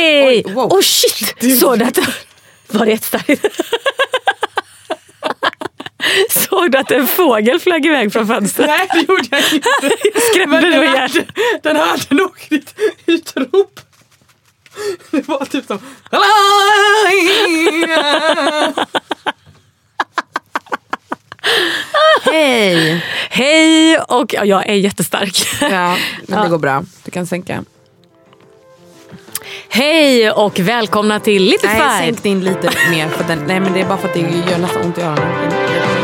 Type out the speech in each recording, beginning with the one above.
Hej! Oj, wow. Oh shit! Såg du att var det jättestarkt? Såg du att en fågel flög iväg från fönstret? Nej det gjorde jag inte. Skrämde den ihjäl. den hade nog ditt utrop. Det var typ som... Hej! Hej och ja, jag är jättestark. Ja, men det går bra. Du kan sänka. Hej och välkomna till Lite Nej, Fight. sänk din lite mer. För den, nej men det är bara för att det gör nästan ont i öronen.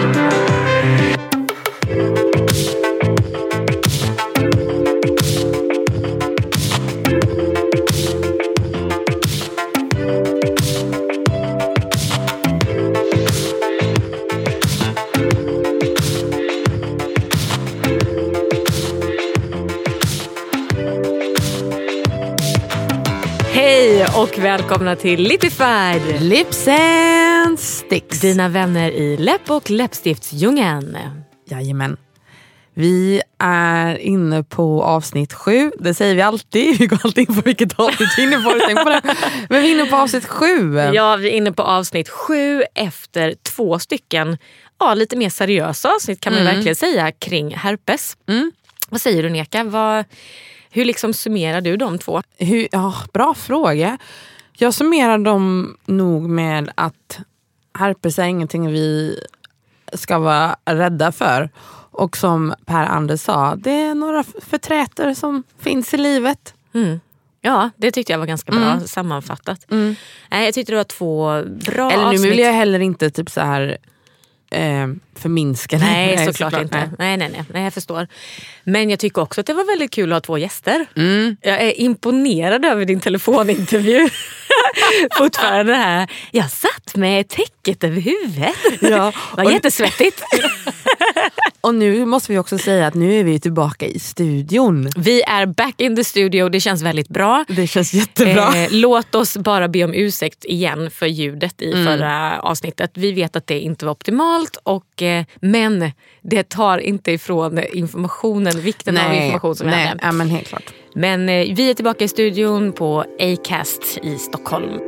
Hej och välkomna till Fight. Lips and sticks. Dina vänner i läpp och läppstiftsdjungeln. Jajamän. Vi är inne på avsnitt sju. Det säger vi alltid. Vi går alltid in på vilket avsnitt vi är inne på. Tänk på det. Men vi är inne på avsnitt sju. Ja, vi är inne på avsnitt sju efter två stycken ja, lite mer seriösa avsnitt kan man Mm. verkligen säga kring herpes. Vad säger du Neka? Vad, hur liksom summerar du de två? Hur, ja, bra fråga. Jag summerar dem nog med att herpes är ingenting vi ska vara rädda för. Och som Per-Anders sa, det är några förträter som finns i livet. Ja, det tyckte jag var ganska bra sammanfattat. Nej, jag tyckte det var två bra Eller nu avsnitt. vill jag heller inte typ så här eh, förminska det. Nej, såklart, inte. nej. Nej. Nej, nej, nej, jag förstår. Men jag tycker också att det var väldigt kul att ha två gäster. Mm. Jag är imponerad över din telefonintervju. Fortfarande det här, jag satt med täcket över huvudet. Ja, Det var jättesvettigt. Och nu måste vi också säga att nu är vi tillbaka i studion. Vi är back in the studio, det känns väldigt bra. Det känns jättebra. Eh, låt oss bara be om ursäkt igen för ljudet i Mm. förra avsnittet. Vi vet att det inte var optimalt, och, men det tar inte ifrån informationen, vikten av information som vi nej, hade. ja, men helt klart. Men eh, vi är tillbaka i studion på Acast i Stockholm.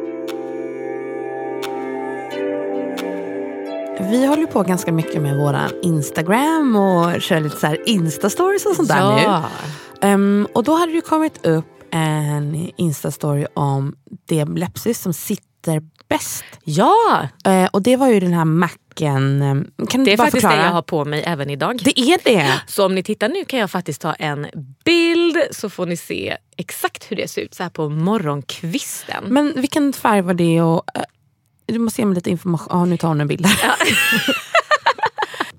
Vi håller på ganska mycket med våran Instagram och kör lite så här Insta-stories och sånt där nu. Ehm, och då hade det kommit upp en Insta-story om det läppstift som sitter bäst. Ja, Eh, och det var ju den här macken. ehm, Kan du det är faktiskt förklara? det jag har på mig även idag. Det är det? Så om ni tittar nu kan jag faktiskt ta en bild så får ni se exakt hur det ser ut så här på morgonkvisten. Men vilken färg var det? Och, eh, du måste ge mig lite information. Ja, nu tar hon en bild där.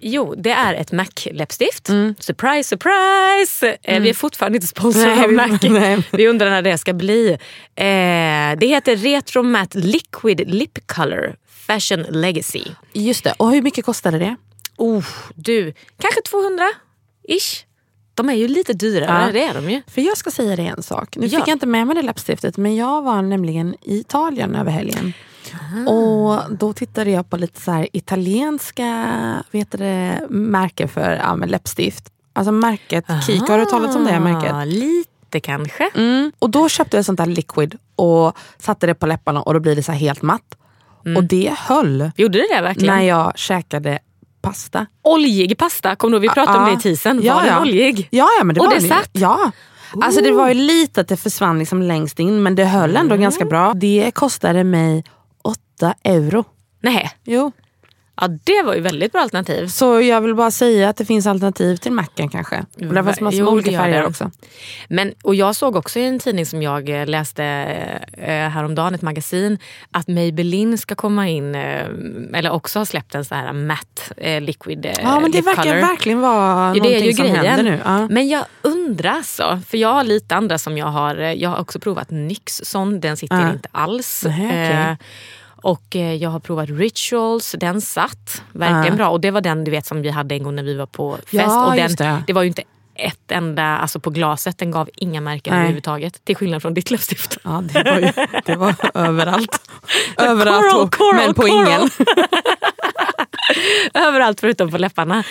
Jo, det är ett Mac-läppstift. Surprise, surprise! Eh, vi är fortfarande inte sponsrade Nej, av Mac. nej. Vi undrar när det ska bli. Eh, det heter Retro Matte Liquid Lip Color Fashion Legacy. Just det. Och hur mycket kostade det? Oh, du, kanske 200-ish. De är ju lite dyrare, Ja. det är de ju. För jag ska säga dig en sak. Nu Ja. fick jag inte med mig det läppstiftet men jag var nämligen i Italien över helgen. Och då tittade jag på lite så här italienska vet det, märken för ja, läppstift. Alltså märket Kiko, har du talat om det märket? Ah, Lite kanske. Mm. Och då köpte jag sånt där liquid och satte det på läpparna och då blir det så här helt matt. Mm. Och det höll. Gjorde det det verkligen? När jag käkade pasta. Oljig pasta, kommer du ihåg? Vi pratade ah, om det i tisen. Ja, var ja. den oljig? Ja, ja men det och var det satt? Ja. Alltså det var ju lite att det försvann liksom längst in men det höll ändå mm. ganska bra. Det kostade mig 8 euro. Nej. Jo. Ja det var ju väldigt bra alternativ. Så jag vill bara säga att det finns alternativ till macken kanske. Och det finns massor med olika färger också. Men, och jag såg också i en tidning som jag eh, läste eh, häromdagen, ett magasin, att Maybelline ska komma in, eh, eller också har släppt en sån här matte eh, liquid eh, Ja men det verkar color. verkligen vara ja, det är ju som grejen. händer nu. Ja. Men jag undrar alltså, för jag har lite andra som jag har, eh, jag har också provat NYX sån, den sitter Ja. inte alls. Nej, okej. Och eh, jag har provat rituals, den satt verkligen Ja. bra. Och det var den du vet som vi hade en gång när vi var på fest. Ja, och den, just det. det var ju inte ett enda, alltså på glaset, den gav inga märken Nej. överhuvudtaget. Till skillnad från ditt läppstift. Ja, det var, ju, det var överallt. överallt Coral, coral, men på coral. ingen. Överallt förutom på läpparna.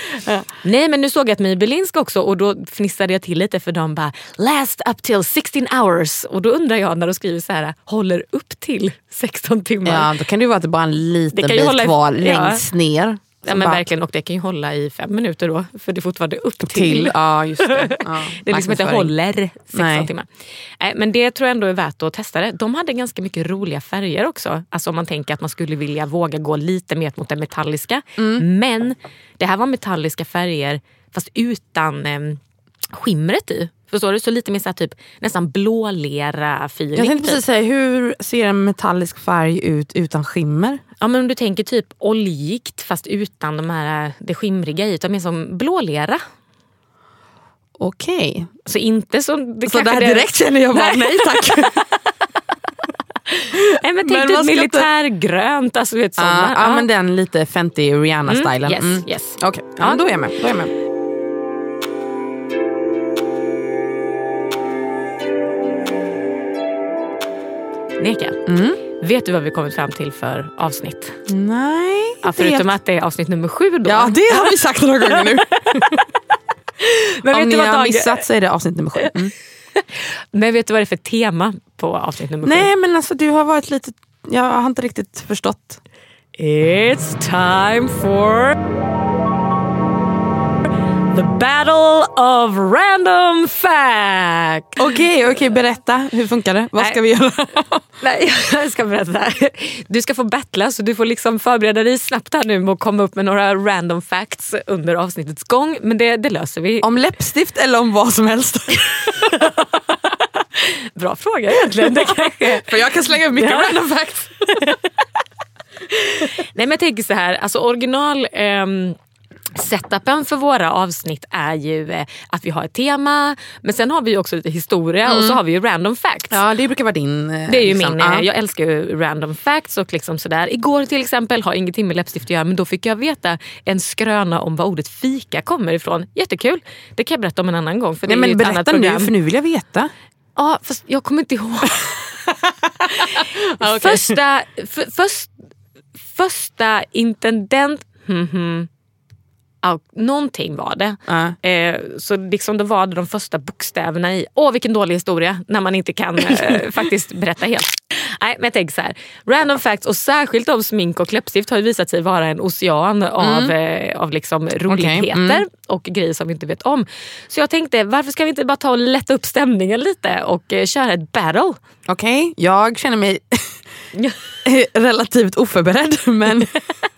Nej men nu såg jag att Maybelline ska också och då fnissade jag till lite för de bara last up till 16 hours. Och då undrar jag när de skriver så här håller upp till 16 timmar. Ja, då kan det ju vara att det bara är en liten bit hålla kvar ja. längst ner. Ja, men bara- verkligen, och det kan ju hålla i fem minuter då. För det är fortfarande upp till. Till, ja just det. Ja, Det är liksom inte håller 16 Nej. timmar. Nej, men det tror jag ändå är värt att testa det. De hade ganska mycket roliga färger också. Alltså om man tänker att man skulle vilja våga gå lite mer mot det metalliska. Mm. Men det här var metalliska färger fast utan eh, skimret i. Förstår du? Så lite mer så typ, nästan blålera feeling. Jag tänkte typ. precis säga, hur ser en metallisk färg ut utan skimmer? Ja, men om du tänker typ oljigt fast utan de här, det skimriga i. Utan mer som blålera. Okej. Så inte så... Det Så där det- direkt känner jag bara nej tack. Nej, men tänk inte- militärgrönt. Alltså, vet, Ja, sådana. ja, men den lite Fenty Rihanna-stilen. Mm, yes, yes. Okej, ja, men då är jag med. Då är jag med. Neka, Mm. vet du vad vi kommit fram till för avsnitt? Nej, Ja, förutom att det är avsnitt nummer sju då. Ja, det har vi sagt några gånger nu. men, Om vet ni du vad har Dag- missat så är det avsnitt nummer sju. Mm. men vet du vad det är för tema på avsnitt nummer Nej, men alltså du har varit lite... Jag har inte riktigt förstått. sju? It's time for the battle of random fact. Okej, okej, berätta. Hur funkar det? Vad Nej. ska vi göra? Nej, jag ska berätta. Du ska få battla så du får liksom förbereda dig snabbt här nu att komma upp med några random facts under avsnittets gång. Men det, det löser vi. om läppstift eller om vad som helst? Bra fråga egentligen. Det kanske... För jag kan slänga upp mycket Ja. random facts. Nej men jag tänker så här, alltså original ehm, Setupen för våra avsnitt är ju eh, att vi har ett tema men sen har vi också lite historia och så har vi ju random facts. Ja, det brukar vara din... eh, Det är ju liksom. min, eh, Ja. jag älskar ju random facts och liksom sådär. Igår till exempel, har ingenting med läppstift att göra men då fick jag veta en skröna om var ordet fika kommer ifrån. Jättekul, det kan jag berätta om en annan gång. För det Nej, är ju men ett annat berätta nu, program. för nu vill jag veta. Ja, fast jag kommer inte ihåg. okej. första, för, först, första intendent... Mhm. Ja, någonting var det. Ja. Eh, så liksom då var det de första bokstäverna i. Åh vilken dålig historia när man inte kan eh, faktiskt berätta helt. Nej, men jag tänker så här. Random facts och särskilt om smink och läppstift har ju visat sig vara en ocean av, eh, av liksom roligheter mm. och grejer som vi inte vet om. Så jag tänkte varför ska vi inte bara ta och lätta upp stämningen lite och eh, köra ett battle? Okej, jag känner mig relativt oförberedd. Men,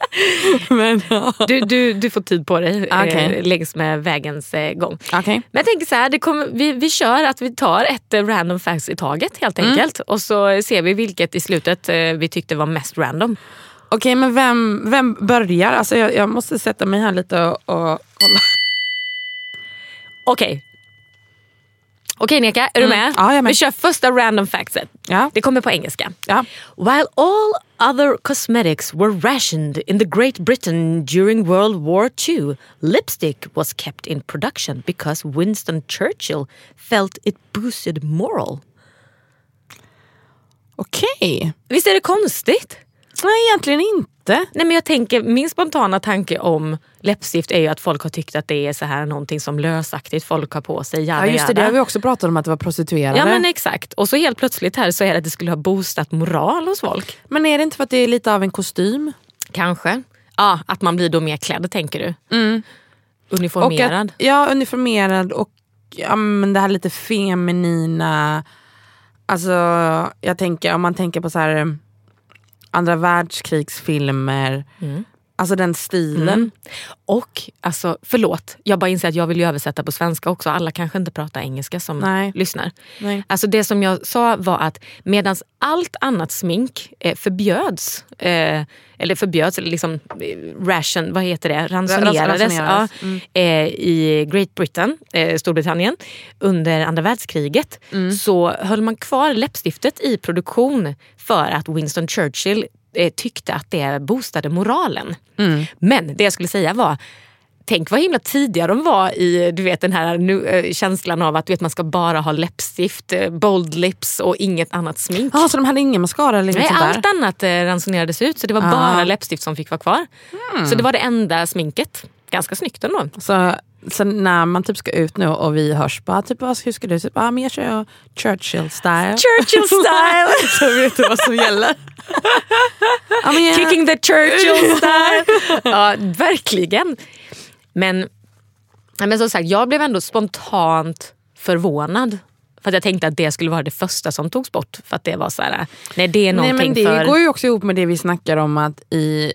men ja. Du, du, du får tid på dig Okej. eh, längs med vägens eh, gång. Okej. Men jag tänker så här, det kommer, vi, vi kör att vi tar ett eh, random facts i taget helt Mm. enkelt. Och så ser vi vilket i slutet eh, vi tyckte var mest random. Okej, men vem, vem börjar? Alltså jag, jag måste sätta mig här lite och, och kolla. Okej. Okej Neka, är du med? Mm. Ja, jag med. Vi kör första random factset. Ja. Det kommer på engelska. Ja. While all other cosmetics were rationed in the Great Britain during World War II, lipstick was kept in production because Winston Churchill felt it boosted moral. Okej. Visst är det konstigt? Nej egentligen inte. Nej, men jag tänker, min spontana tanke om läppstift är ju att folk har tyckt att det är så här någonting som lösaktigt folk har på sig. Jada, Ja just det, det har vi också pratat om att det var prostituerade. Ja men exakt. Och så helt plötsligt här så är det att det skulle ha boostat moral hos folk. Men är det inte för att det är lite av en kostym? Kanske. Ja, att man blir då mer klädd tänker du? Uniformerad. Och att, ja, uniformerad och ja, men det här lite feminina. Alltså jag tänker om man tänker på så här andra världskrigsfilmer. Mm. Alltså den stilen. Och alltså, förlåt, jag bara inser att jag vill ju översätta på svenska också. Alla kanske inte pratar engelska som Nej. lyssnar. Nej. Alltså det som jag sa var att medan allt annat smink eh, förbjöds, eh, eller förbjöds, eller liksom eh, ration, vad heter det, ransonerades, ransonerades, Ja, eh, i Great Britain, eh, Storbritannien, under andra världskriget så höll man kvar läppstiftet i produktion för att Winston Churchill tyckte att det boostade moralen. Men det jag skulle säga var Tänk vad himla tidiga de var i du vet, den här nu, eh, känslan av att du vet, man ska bara ha läppstift, eh, bold lips och inget annat smink. Ah, så de hade ingen mascara eller Nej, allt annat eh, ransonerades ut så det var Ah. bara läppstift som fick vara kvar. Så det var det enda sminket. Ganska snyggt ändå. Så, så när man typ ska ut nu och vi hörs, bara, typ, hur ska du? Typ, ah, men jag kör Churchill style. Churchill style! så vet du vad som gäller. ja, men Kicking the Churchill style! ja, verkligen. Men, men som sagt, jag blev ändå spontant förvånad. För att jag tänkte att det skulle vara det första som togs bort. För att det var så här, nej det är Nej, någonting men det för... går ju också ihop med det vi snackar om att i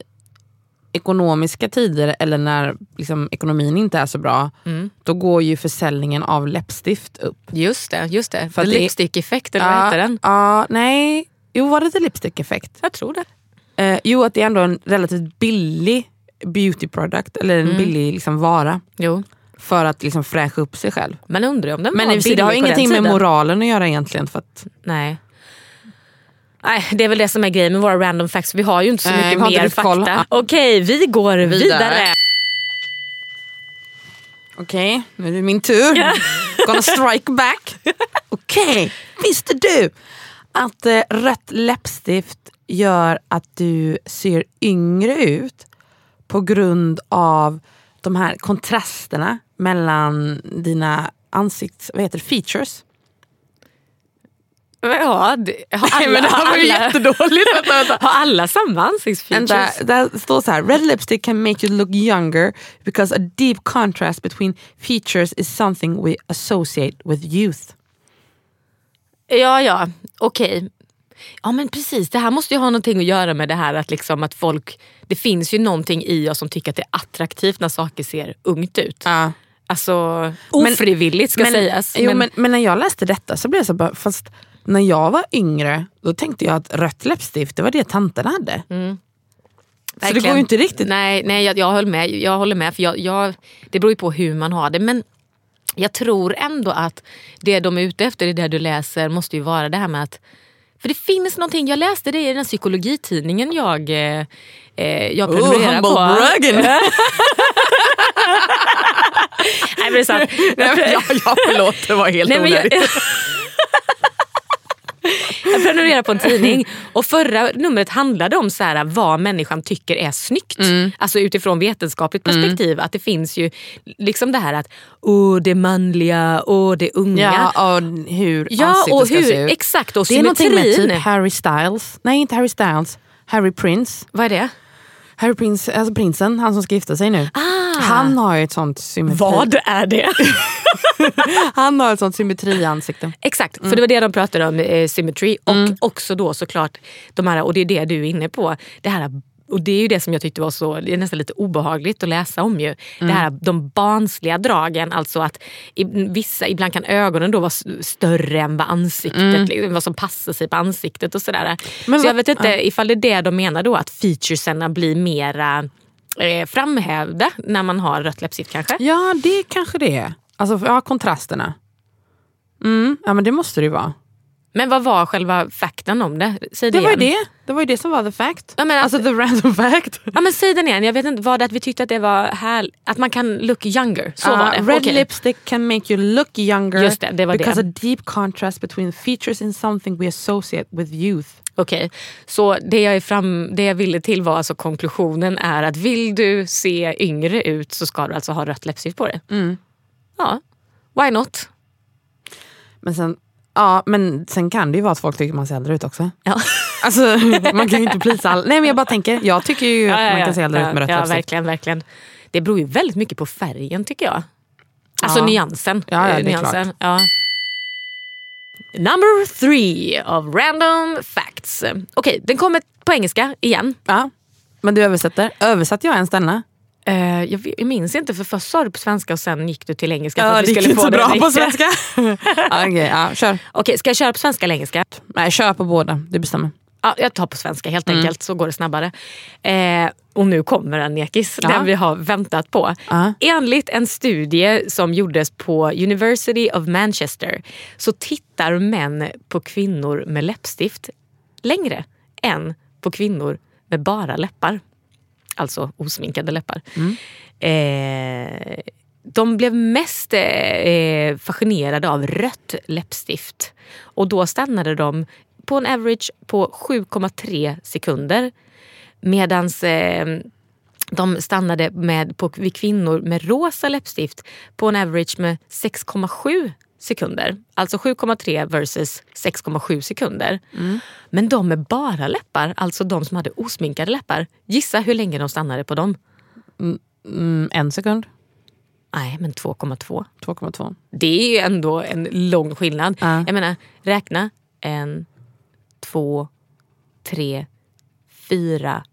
ekonomiska tider eller när liksom, ekonomin inte är så bra, Mm. då går ju försäljningen av läppstift upp. Just det, just det. För För att det- lipstick effekt, eller vad heter den? Ja, nej. Jo, var det The Lipstick Effect? Jag tror det. Eh, jo, att det är ändå en relativt billig beauty product, eller Mm. en billig liksom, vara. Jo. För att liksom, fräscha upp sig själv. Men undrar om den Men var i och för sig, det har billig på ingenting den med tiden. moralen att göra egentligen. För att, Nej. Nej, det är väl det som är grejen med våra random facts. Vi har ju inte så Nej, mycket inte mer fakta. Okej, vi går vidare. Vidare. Okej, nu är det min tur. Gonna strike back. Okej, visste du att eh, rött läppstift gör att du ser yngre ut på grund av de här kontrasterna mellan dina ansikts... Vad heter det? Features? Ja, det, har alla, Nej, men det här var ju alla- jättedåligt. Vänta, vänta. Har alla samma ansiktsfeatures? Där står så här, red lipstick can make you look younger because a deep contrast between features is something we associate with youth. Ja, ja, okej. Ja men precis, det här måste ju ha någonting att göra med det här att, liksom att folk, det finns ju någonting i oss som tycker att det är attraktivt när saker ser ungt ut. Ja. Alltså ofrivilligt ska men, sägas. Jo, men, men när jag läste detta så blev jag så bara, fast när jag var yngre då tänkte jag att rött läppstift det var det tanterna hade. Så det Mm. Går ju inte riktigt. Nej, nej jag, jag, håller med. jag håller med. För jag, jag, det beror ju på hur man har det. Men jag tror ändå att det de är ute efter i det du läser måste ju vara det här med att för det finns någonting, jag läste det i den psykologitidningen jag, eh, eh, jag prenumererar på. bragging. Nej men det är sant. ja, ja, förlåt, det var helt Nej, jag, onödigt. jag prenumererar på en tidning och förra numret handlade om så här, vad människan tycker är snyggt. Mm. Alltså utifrån vetenskapligt perspektiv. Att det finns ju liksom det här att oh, det manliga och det unga. Ja, och hur Ja, och ska hur, se ut. exakt. Och Det är någonting med symmetrin. typ Harry Styles. Nej, inte Harry Styles. Harry Prince. Vad är det? Harry Prince, alltså prinsen, han som ska gifta sig nu. Ah. Han har ju ett sånt symmetri. Vad är det? Han har ett sånt symmetriansikte. Exakt, Mm. för det var det de pratade om, eh, symmetry. Och också då såklart, de här, och det är det du är inne på, det här och det är ju det som jag tyckte var så, det är nästan lite obehagligt att läsa om ju. Det här, de barnsliga dragen, alltså att i, vissa, ibland kan ögonen då vara större än vad ansiktet, liksom, vad som passar sig på ansiktet och sådär. Men så jag vet inte ifall det är det de menar då, att featuresarna blir mera eh, framhävda när man har rött läppstift kanske? Ja, det kanske det är. Alltså, ja, kontrasterna. Mm, ja, men det måste det ju vara. Men vad var själva fakten om det? Säg det, Det var det. Det var ju det som var the fact. Ja, men alltså alltså- the random fact. Ja, men säg den igen. Jag vet inte, var det att vi tyckte att det var här, att man kan look younger? Så Uh, var det. Red Okej. lipstick can make you look younger Just det, det var because det. a deep contrast between features in something we associate with youth. Okej, så det jag, är fram, det jag ville till var alltså konklusionen är att vill du se yngre ut så ska du alltså ha rött läppstift på dig. Mm. Ja, why not? Men sen, ja, men sen kan det ju vara att folk tycker man ser äldre ut också. Ja. Alltså, man kan ju inte plisa alla. Nej men jag bara tänker, jag tycker ju att man kan se äldre ja, ut med rött ja, läppstift. verkligen, verkligen. Det beror ju väldigt mycket på färgen tycker jag. Alltså Ja. nyansen. Ja, ja, det är Eh, nyansen. Ja. Number three of random facts. Okej, den kommer på engelska igen. Ja. Men du översätter. Översatte jag ens denna? Eh, jag, minns inte för först sa du på svenska och sen gick du till engelska. för Ja, att det vi gick inte så bra på svenska. Okej, ja, kör. Okej, ska jag köra på svenska eller engelska? Nej, kör på båda, du bestämmer. Ja, jag tar på svenska helt Mm. enkelt så går det snabbare. Eh, och nu kommer den Nekis, Ja. den vi har väntat på. Ja. Enligt en studie som gjordes på University of Manchester så tittar män på kvinnor med läppstift längre än på kvinnor med bara läppar. Alltså osminkade läppar. Eh, de blev mest eh, fascinerade av rött läppstift. Och då stannade de på en average på 7,3 sekunder. Medan eh, de stannade med, på, vid kvinnor med rosa läppstift på en average med 6,7 sekunder. Alltså 7,3 versus 6,7 sekunder. Men de med bara läppar, alltså de som hade osminkade läppar, gissa hur länge de stannade på dem? Mm, en sekund. Nej, men 2,2. 2,2. Det är ju ändå en lång skillnad. Ja. Jag menar, räkna. En, två, tre, fyra,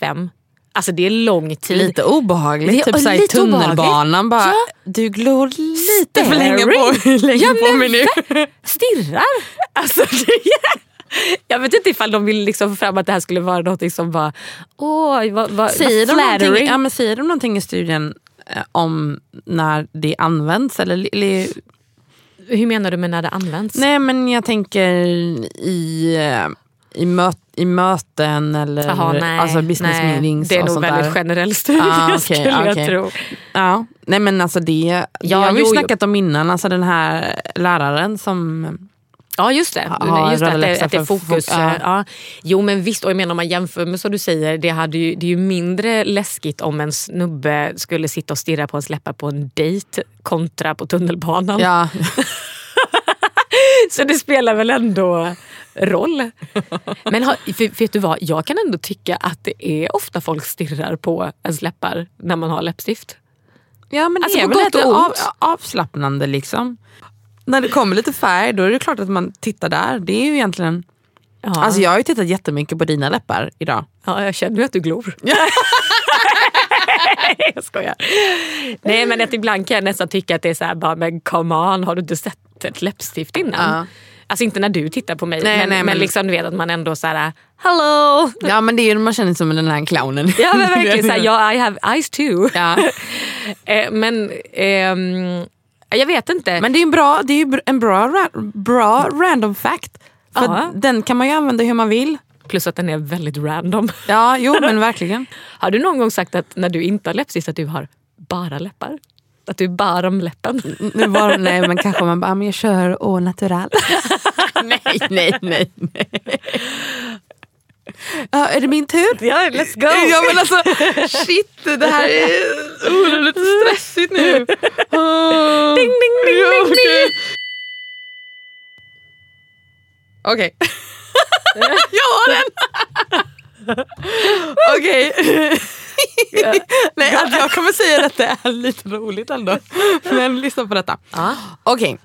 fem. Alltså det är lång tid. Lite obehagligt. Ja, typ såhär i tunnelbanan. Bara, Ja. Du glor lite för länge på, länge Ja, på mig nu. Stirrar. Alltså, jag vet inte ifall de vill liksom få fram att det här skulle vara något som bara... Åh, vad, vad, Säger de, vad flattering. ja, men säger de någonting i studien eh, om när det används? Eller, eller, Hur menar du med när det används? nej men jag tänker i, eh, i, möt, i möten eller Jaha, nej, alltså business nej. meetings Det är och nog sånt väldigt där. generell studie Ah, okej, skulle jag okej. tro. Ja, nej men alltså det, det Ja, har vi ju snackat om innan, alltså den här läraren som Ja just det, Ha- just det att, det, att det är fokus. ja. Ja. Ja. Jo men visst, och jag menar om man jämför med så du säger, det, hade ju, det är ju mindre läskigt om en snubbe skulle sitta och stirra på ens läppar på en dejt kontra på tunnelbanan. Ja, Så det spelar väl ändå roll. Men har, för, vet du vad, jag kan ändå tycka att det är ofta folk stirrar på ens läppar när man har läppstift. ja men Alltså, det är på väl lite av, avslappnande liksom. När det kommer lite färg då är det klart att man tittar där. Det är ju egentligen, Ja, alltså jag har ju tittat jättemycket på dina läppar idag. ja, jag känner ju att du glor. jag skojar. Nej men att ibland kan jag nästan tycka att det är så här, bara, men come on, har du inte sett ett läppstift innan? Ja. Alltså inte när du tittar på mig, Nej, men, nej, men men- liksom, du vet att man ändå så här, hello! Ja men det är ju man känner som den här clownen. Ja men verkligen såhär, ja I have eyes too. Ja. Eh, men ehm, jag vet inte. Men det är en bra, det är en bra, ra- bra random fact. För att den kan man ju använda hur man vill. Plus att den är väldigt random. Ja, jo men verkligen. Har du någon gång sagt att när du inte har läppstift att du har bara läppar? Att du är bara om läppen? Nu var, nej men kanske man bara, "Ah, men jag kör au natural. nej, nej, nej. nej. Ja, är det min tur? Ja, let's go! Ja men alltså shit det här är oh, lite stressigt nu. Oh. Ding, ding, ding, Ja, ding, okej. Okej. jag har den! Okej. Nej, att jag kommer säga detta är lite roligt ändå. Men lyssna på detta. Ja. Okej.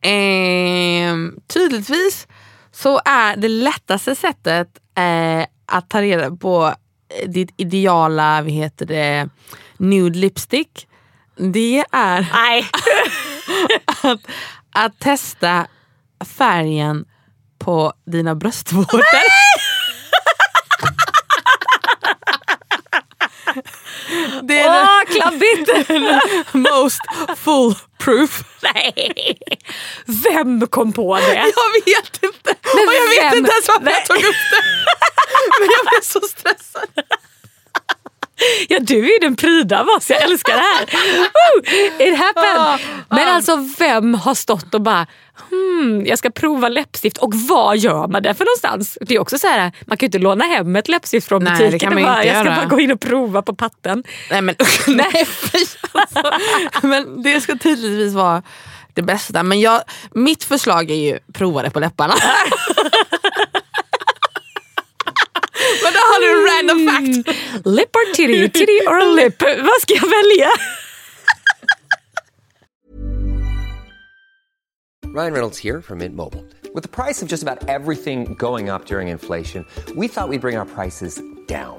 Ehm, tydligtvis så är det lättaste sättet eh, att ta reda på eh, ditt ideala vad heter det, nude lipstick. Det är att, att testa färgen på dina bröstvårtor. Det är Åh, klabbigt! the most foolproof. Nej. Vem kom på det? Jag vet inte. Men och jag vet vem- inte ens varför Nej. jag tog upp det. Men jag blev så stressad. Ja, du är den pryda av oss. Jag älskar det här. Woo! It happened. Men alltså vem har stått och bara hmm, jag ska prova läppstift och vad gör man det för någonstans? Det är också så här, man kan ju inte låna hem ett läppstift från Nej, butiken. det kan man bara, inte jag ska göra. bara gå in och prova på patten. Nej men nej fy. Alltså. Men det ska tydligtvis vara det bästa. Men jag, mitt förslag är ju prova det på läpparna. Men har du en random mm. fact. Lip or titty, titty or lip. Vad ska jag välja? Ryan Reynolds here from Mint Mobile. With the price of just about everything going up during inflation, we thought we'd bring our prices down.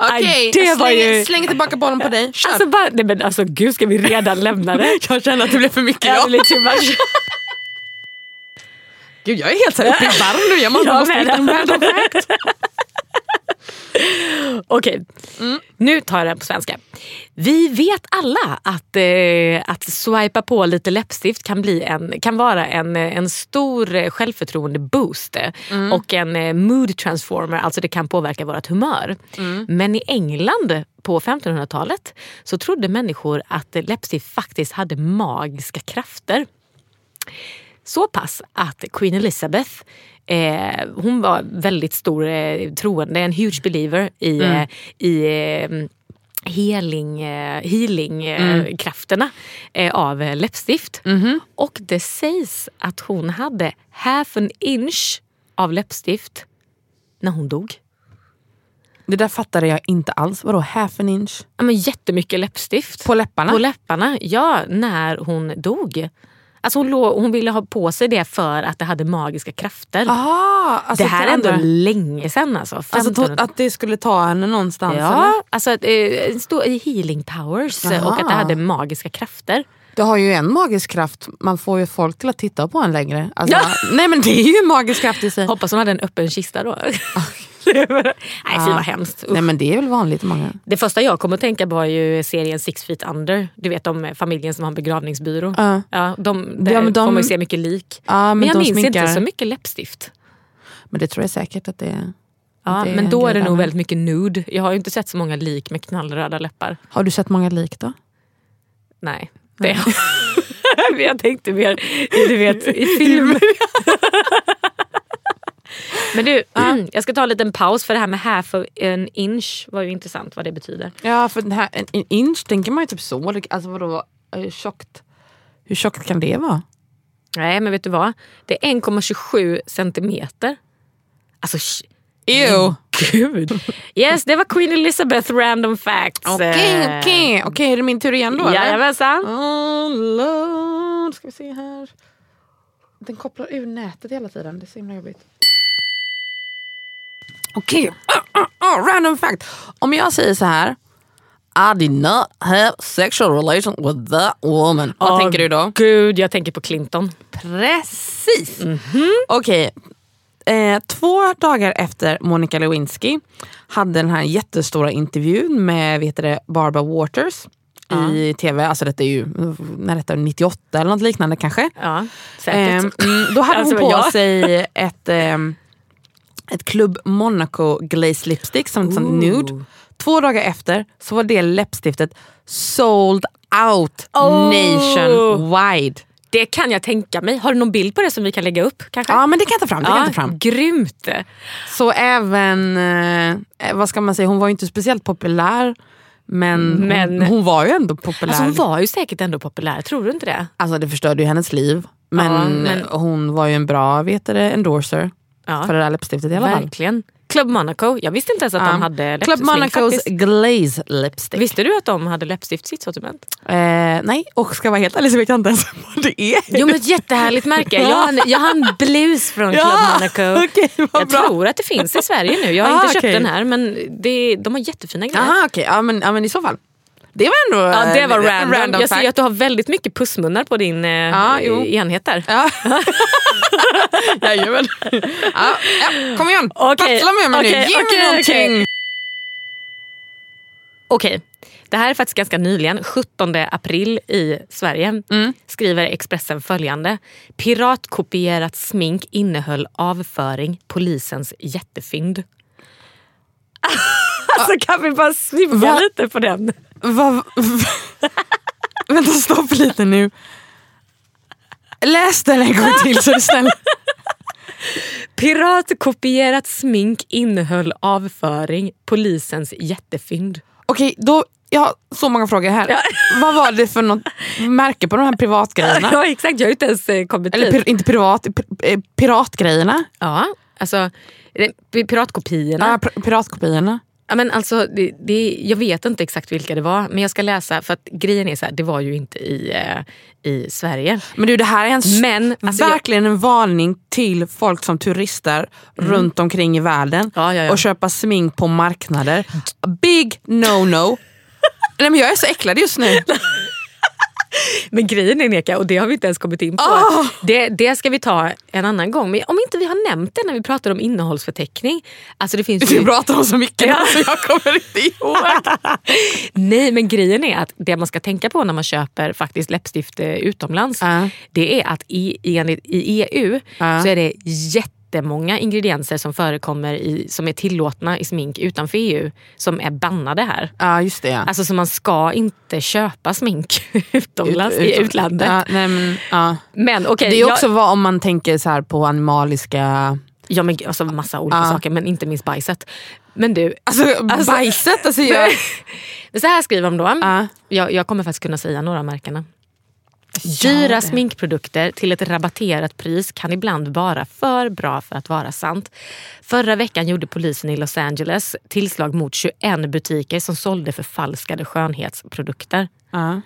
Okej, det var släng, ju- släng tillbaka bollen på dig. Kör. Alltså, bara, nej men alltså gud ska vi redan lämna det? jag känner att det blev för mycket. Ja. Gud, jag är helt så uppe i varv nu. Jag måste, Jag måste hitta en random fact. Okej, nu tar jag den på svenska. Vi vet alla att, eh, att swipa på lite läppstift kan, bli en, kan vara en, en stor självförtroende-boost och en eh, mood transformer, alltså det kan påverka vårt humör. Men i England på 1500-talet så trodde människor att läppstift faktiskt hade magiska krafter. Så pass att Queen Elizabeth eh, hon var väldigt stor eh, troende, en huge believer i, eh, i eh, healing, eh, healing eh, eh, av läppstift. Och det sägs att hon hade half an inch av läppstift när hon dog. Det där fattade jag inte alls. Vadå half an inch? Ja, men jättemycket läppstift. På läpparna? På läpparna, ja. När hon dog. Alltså hon, låg, hon ville ha på sig det för att det hade magiska krafter. Aha, alltså det här är ändå andra- länge sedan. Alltså, Alltså 1500 att, det skulle ta henne någonstans? eller? Ja, alltså att, eh, stå i healing powers eh, och att det hade magiska krafter. Det har ju en magisk kraft, man får ju folk till att titta på en längre. Alltså. Nej men det är ju en magisk kraft i sig. Hoppas hon hade en öppen kista då. Nej fy vad hemskt. Usch. Nej men det är väl vanligt många. Det första jag kom att tänka på var ju serien Six feet under. Du vet om familjen som har en begravningsbyrå. Ja. Ja, de, där Ja, men de- får man ju se mycket lik. Ja, men men jag minns sminkar- inte så mycket läppstift. Men det tror jag säkert att det är. Ja, Det men då är det nog väldigt mycket nude. Jag har ju inte sett så många lik med knallröda läppar. Har du sett många lik då? Nej. Det jag tänkte mer du vet, i film. Men du, jag ska ta en liten paus för det här med half an inch var ju intressant vad det betyder. Ja för den här, en, en inch tänker man ju typ så. Alltså vadå, hur tjockt? Hur tjockt kan det vara? Nej men vet du vad? Det är 1,27 centimeter. Alltså Ew. Gud. Yes det var Queen Elizabeth random facts. Okej Eh, okej, okej är det min tur igen då? Jajamensan. Oh ska vi se här. Den kopplar ur nätet hela tiden, det är så himla jobbigt. Okej, Ah, ah, ah, random fact. Om jag säger så här. I did not have sexual relation with that woman. Vad tänker du då? Gud jag tänker på Clinton. Precis. Okej. Eh, två dagar efter Monica Lewinsky hade den här jättestora intervjun med vet det, Barbara Waters i tv. Alltså detta är ju när detta är 98 eller något liknande kanske. Ja, säkert. Mm, då hade hon Alltså, på ja. sig ett, ehm, ett Club Monaco Glaze Lipstick som sånt nude. Två dagar efter så var det läppstiftet sold out Oh. nationwide. Det kan jag tänka mig. Har du någon bild på det som vi kan lägga upp? Kanske? Ja men det kan jag ta fram. Det kan jag ta fram. Grymt! Så även, eh, vad ska man säga, hon var ju inte speciellt populär. Men, Men- hon, hon var ju ändå populär. Alltså, hon var ju säkert ändå populär, tror du inte det? Alltså det förstörde ju hennes liv. Men, Ja, men- hon var ju en bra vet det, endorser Ja. för det där läppstiftet i alla fall. Club Monaco, jag visste inte ens att de hade Club läppstift Monacos faktiskt. glaze lipstick. Visste du att de hade läppstift i sitt sortiment? Eh, nej, och ska vara helt ärlig så vet jag inte ens vad det är. Jo men ett jättehärligt märke. Jag har en, jag har en blus från Club Ja, Monaco. vad jag bra. tror att det finns i Sverige nu. Jag har Ah, inte köpt okej. den här men det, de har jättefina grejer. Jaha okej, ja, men, ja men i så fall. Det var ändå Ja, det var eh, random. jag fact. ser att du har väldigt mycket pussmunnar på din eh, Ja, jo. enhet där. Ja. Jajamän. Ja, ja, kom igen, Okej, battla med mig okej, nu. Ge okej, mig någonting. okej. Okej, det här är faktiskt ganska nyligen. 17 april i Sverige Mm. skriver Expressen följande. Piratkopierat smink innehöll avföring. Polisens jättefynd. alltså kan vi bara svimma Va? lite på den? Va, vänta, stopp lite nu. Läs den en gång till så snäll. Piratkopierat smink innehöll avföring. Polisens jättefynd. Okej, då, jag har så många frågor här. Vad var det för något märke på de här privatgrejerna? Ja exakt, jag har inte ens eh, kommit Eller pir, inte privat, pir, eh, piratgrejerna? Ja, alltså piratkopiorna. Ja, pir, piratkopiorna. Ja, men alltså, det, det, jag vet inte exakt vilka det var, men jag ska läsa. För att grejen är så här, det var ju inte i, eh, i Sverige. Men du, det här är en Men, alltså, jag- verkligen en varning till folk som turistar runt omkring i världen Mm. Ja, ja, ja. och köpa smink på marknader. Big no-no. Nej, men jag är så äcklad just nu. Men grejen är Neka, och det har vi inte ens kommit in på. Ah! Det, det ska vi ta en annan gång. Men om inte vi har nämnt det när vi pratar om innehållsförteckning. Alltså det finns Vi ju... pratar om så mycket Ja. så jag kommer inte ihåg. Nej men grejen är att det man ska tänka på när man köper faktiskt läppstift eh, utomlands. Ja. Det är att i, enligt, i EU Ja. så är det jättemånga ingredienser som förekommer i, som är tillåtna i smink utanför EU som är bannade här. Ja just det ja. Alltså så man ska inte köpa smink utomlands, i Ut- utlandet. Ja, nej, men, ja. Men okej, Det är jag- också vad om man tänker så här på animaliska... Ja men alltså massa olika Ja. saker men inte minst bajset. Men du, Alltså, bajset, alltså jag... så här skriver de då. Ja. Jag, jag kommer faktiskt kunna säga några av märkena. Dyra sminkprodukter till ett rabatterat pris kan ibland vara för bra för att vara sant. Förra veckan gjorde polisen i Los Angeles tillslag mot 21 butiker som sålde förfalskade skönhetsprodukter. Ja.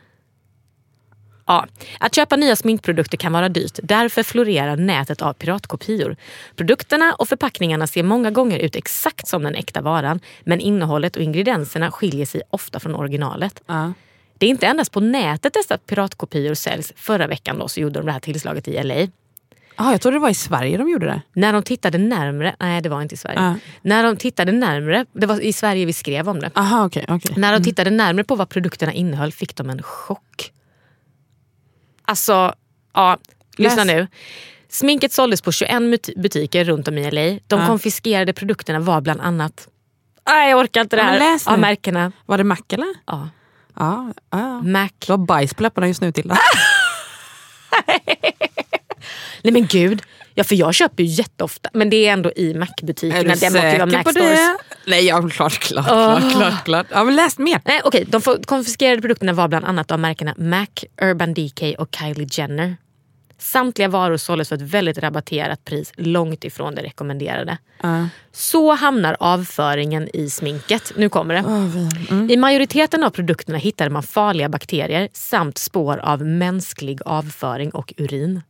Ja, att köpa nya sminkprodukter kan vara dyrt. Därför florerar nätet av piratkopior. Produkterna och förpackningarna ser många gånger ut exakt som den äkta varan men innehållet och ingredienserna skiljer sig ofta från originalet. Ja. Det är inte endast på nätet dessa piratkopior säljs. Förra veckan då så gjorde de det här tillslaget i LA. Ah, jag trodde det var i Sverige de gjorde det. När de tittade närmre, nej det var inte i Sverige. Ja. När de tittade närmre, det var i Sverige vi skrev om det. Aha, okej. okej. När de tittade närmare på vad produkterna innehöll fick de en chock. Alltså, ja, lyssna Läs. nu. Sminket såldes på 21 mut- butiker runt om i LA. De Ja. konfiskerade produkterna var bland annat... Nej, jag orkar inte det Ja, här. nu. märkena. Var det Mac eller? Ja. Ja, ja. Mac. Du har bajs på läpparna just nu Tilda. Nej men gud. Ja, för jag köper ju jätteofta. Men det är ändå i Mac-butikerna. Det måste ju vara Mac Stores. Nej, ja, klart, klart, klart, klart, klart. Ja, men läs mer. Nej, okej. De konfiskerade produkterna var bland annat av märkena Mac, Urban Decay och Kylie Jenner. Samtliga varor såldes för ett väldigt rabatterat pris, långt ifrån det rekommenderade. Så hamnar avföringen i sminket. Nu kommer det. I majoriteten av produkterna hittade man farliga bakterier samt spår av mänsklig avföring och urin.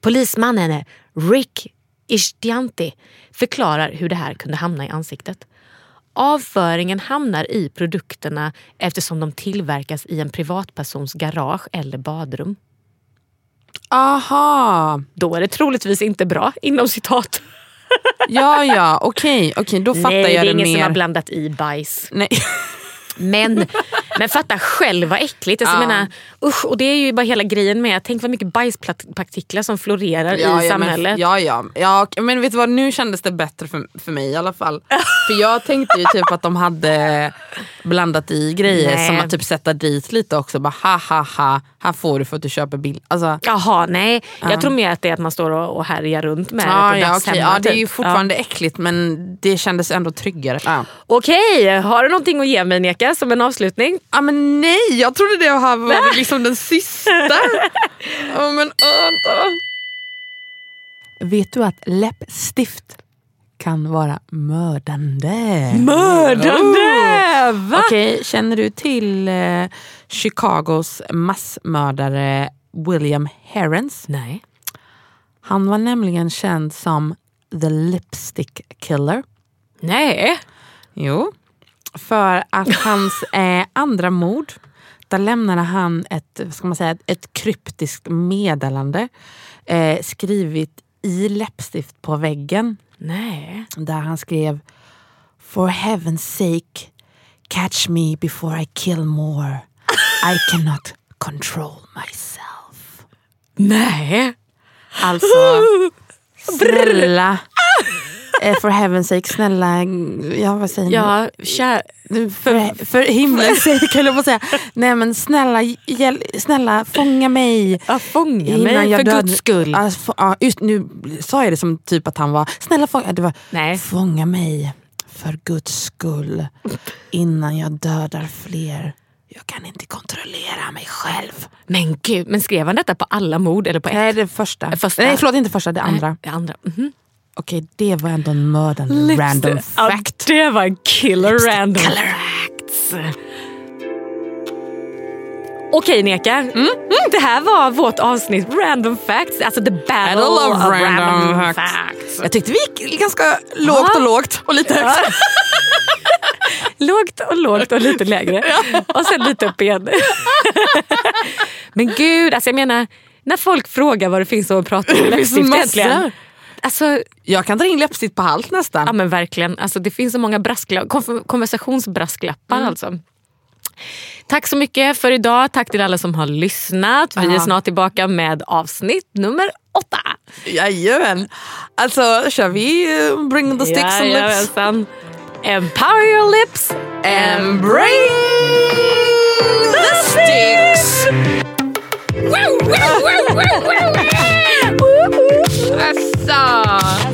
Polismannen Rick Ishtianti förklarar hur det här kunde hamna i ansiktet. Avföringen hamnar i produkterna eftersom de tillverkas i en privatpersons garage eller badrum. Aha. Då är det troligtvis inte bra, inom citat. Ja, ja, okej. okej, då fattar Nej, det jag är det ingen mer. som har blandat i bajs. Nej. Men, men fatta själv vad äckligt. Alltså, Ja. menar, usch, och det är ju bara hela grejen med, tänk vad mycket bajspartiklar som florerar i samhället. Men, ja, ja. ja men vet du vad, nu kändes det bättre för, för mig i alla fall. för jag tänkte ju typ att de hade blandat i grejer Nej. som att typ sätta dit lite också. Bara ha ha ha, här får du för att du köper bild. Alltså, Jaha, nej. Jag tror mer att det är att man står och, och härjar runt med det ja, på ja, hemma, ja, det är ju typ. fortfarande äckligt men det kändes ändå tryggare. Ja. Okej, har du någonting att ge mig Neka som en avslutning? Ja men nej, jag trodde det här var liksom den sista. ja, men vänta. Vet du att läppstift kan vara mördande? Mördande! Va? Okej, känner du till eh, Chicagos massmördare William Herons? Nej. Han var nämligen känd som the lipstick killer. Nej. Jo. För att hans eh, andra mord, där lämnade han ett, ska man säga, ett kryptiskt meddelande eh, skrivet i läppstift på väggen. Nej. Där han skrev For heaven's sake catch me before I kill more. I cannot control myself. Nej. Alltså, snälla. Eh, for heaven's sake, snälla. Ja, vad säger? Ja, kär... För, för himlens sake höll jag på att säga. Nej men snälla, hjäl, snälla fånga mig. Ja, fånga mig jag för död- guds skull. Ja, just nu sa jag det som typ att han var, snälla fånga, det var, Nej. fånga mig för guds skull innan jag dödar fler. Jag kan inte kontrollera mig själv. Men gud, men skrev han detta på alla mord eller på ett? Nej det första. Första. Nej förlåt inte första, det andra. Nej, Det andra. Mhm. Okej det var ändå en mördande random Ja, fact. det var en killer Lipstick random killer. facts. Okej Neka, Mm, det här var vårt avsnitt Random Facts, alltså the battle, Battle of of, random random, facts. facts. Jag tyckte vi gick ganska lågt och lågt och lite högt. Lågt och lågt och lite lägre. Och sen lite upp igen. Men gud, alltså jag menar när folk frågar vad det finns att prata om läppstift egentligen. Alltså, jag kan dra in läppstift på allt nästan. Ja men verkligen. Alltså, det finns så många konversationsbrasklappar. Mm. Alltså. Tack så mycket för idag. Tack till alla som har lyssnat. Vi Aha. är snart tillbaka med avsnitt nummer åtta. Jajamän. Alltså kör vi eh, Bring the sticks and lips? Jajamensan. Empower your lips and bring the sticks! Wow, wow, wow, wow, wow. Salsa.